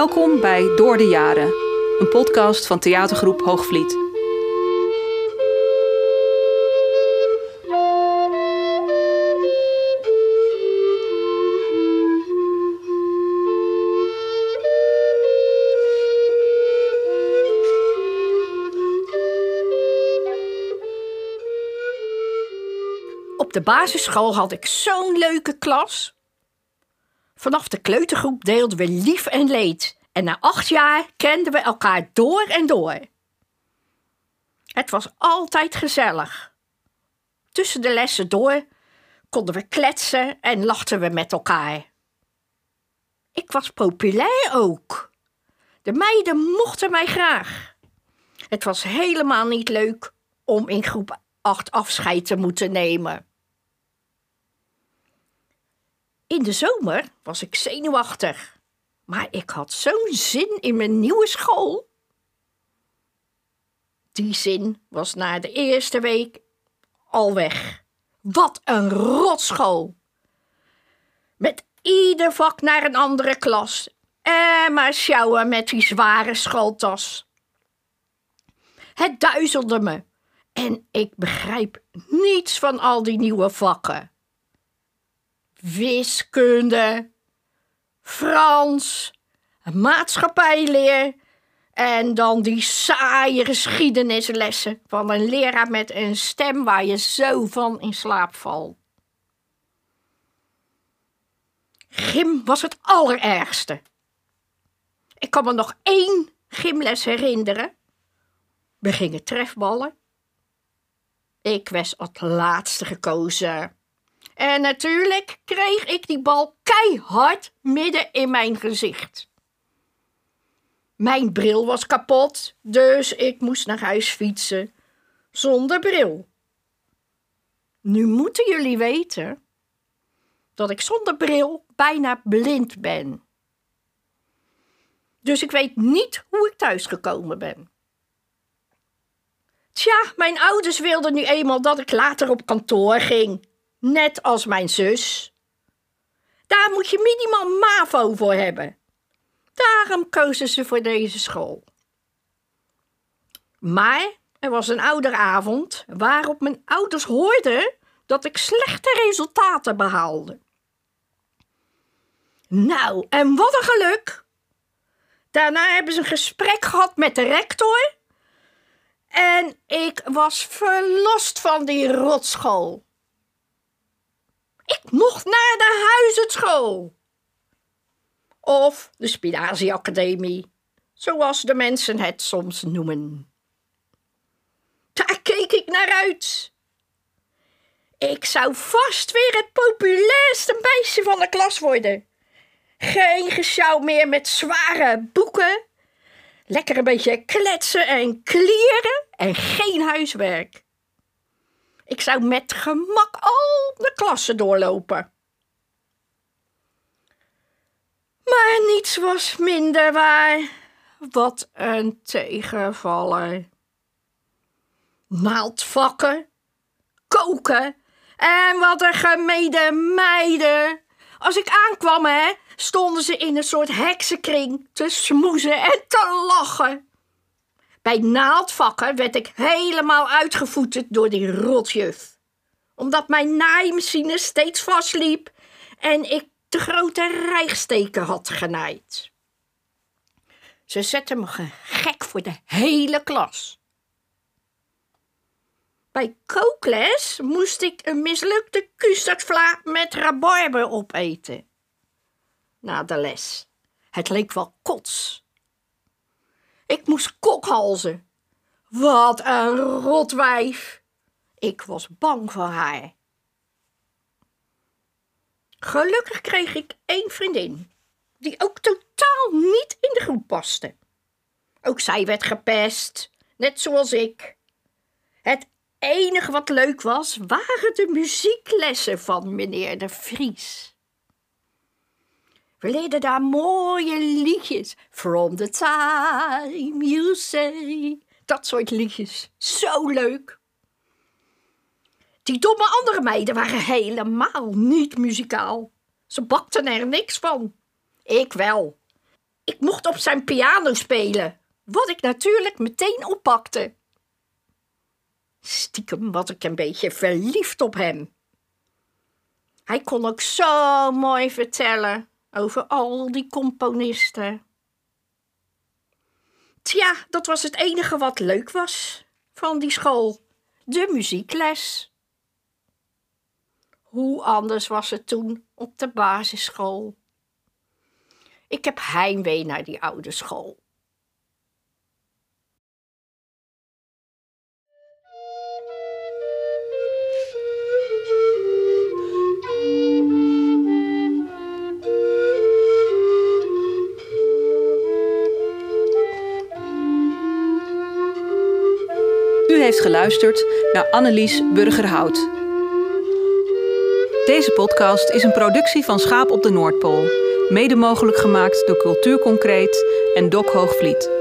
Welkom bij Door de Jaren, een podcast van theatergroep Hoogvliet. Op de basisschool had ik zo'n leuke klas. Vanaf de kleutergroep deelden we lief en leed. En na acht jaar kenden we elkaar door en door. Het was altijd gezellig. Tussen de lessen door konden we kletsen en lachten we met elkaar. Ik was populair ook. De meiden mochten mij graag. Het was helemaal niet leuk om in groep 8 afscheid te moeten nemen. In de zomer was ik zenuwachtig, maar ik had zo'n zin in mijn nieuwe school. Die zin was na de eerste week al weg. Wat een rotschool! Met ieder vak naar een andere klas en maar sjouwen met die zware schooltas. Het duizelde me en ik begrijp niets van al die nieuwe vakken wiskunde, Frans, maatschappijleer en dan die saaie geschiedenislessen van een leraar met een stem waar je zo van in slaap valt. Gym was het allerergste. Ik kan me nog één gymles herinneren. We gingen trefballen. Ik was het laatste gekozen. En natuurlijk kreeg ik die bal keihard midden in mijn gezicht. Mijn bril was kapot, dus ik moest naar huis fietsen zonder bril. Nu moeten jullie weten dat ik zonder bril bijna blind ben. Dus ik weet niet hoe ik thuisgekomen ben. Tja, mijn ouders wilden nu eenmaal dat ik later op kantoor ging net als mijn zus. Daar moet je minimaal MAVO voor hebben. Daarom kozen ze voor deze school. Maar er was een ouderavond waarop mijn ouders hoorden dat ik slechte resultaten behaalde. Nou, en wat een geluk! Daarna hebben ze een gesprek gehad met de rector. En ik was verlost van die rotschool. Ik mocht naar de huizenschool. Of de Spinazie Academie, zoals de mensen het soms noemen. Daar keek ik naar uit. Ik zou vast weer het populairste meisje van de klas worden. Geen gesjouw meer met zware boeken. Lekker een beetje kletsen en klieren en geen huiswerk. Ik zou met gemak al de klassen doorlopen. Maar niets was minder waar. Wat een tegenvaller. Naaldvakken, koken en wat een gemene meiden. Als ik aankwam, hè, stonden ze in een soort heksenkring te smoezen en te lachen. Bij naaldvakken werd ik helemaal uitgevoeterd door die rotjuf. Omdat mijn naaimachine steeds vastliep en ik de grote rijgsteken had genaaid. Ze zette me gek voor de hele klas. Bij kookles moest ik een mislukte custardvla met rabarber opeten. Na de les. Het leek wel kots. Ik moest kokhalzen. Wat een rotwijf. Ik was bang voor haar. Gelukkig kreeg ik één vriendin, die ook totaal niet in de groep paste. Ook zij werd gepest, net zoals ik. Het enige wat leuk was, waren de muzieklessen van meneer de Vries. We leerden daar mooie liedjes. From the time you say. Dat soort liedjes. Zo leuk. Die domme andere meiden waren helemaal niet muzikaal. Ze bakten er niks van. Ik wel. Ik mocht op zijn piano spelen, wat ik natuurlijk meteen oppakte. Stiekem was ik een beetje verliefd op hem. Hij kon ook zo mooi vertellen over al die componisten. Tja, dat was het enige wat leuk was van die school: de muziekles. Hoe anders was het toen op de basisschool? Ik heb heimwee naar die oude school. Geluisterd naar Annelies Burgerhout. Deze podcast is een productie van Schaap op de Noordpool. Mede mogelijk gemaakt door Cultuur Concreet en Dok Hoogvliet.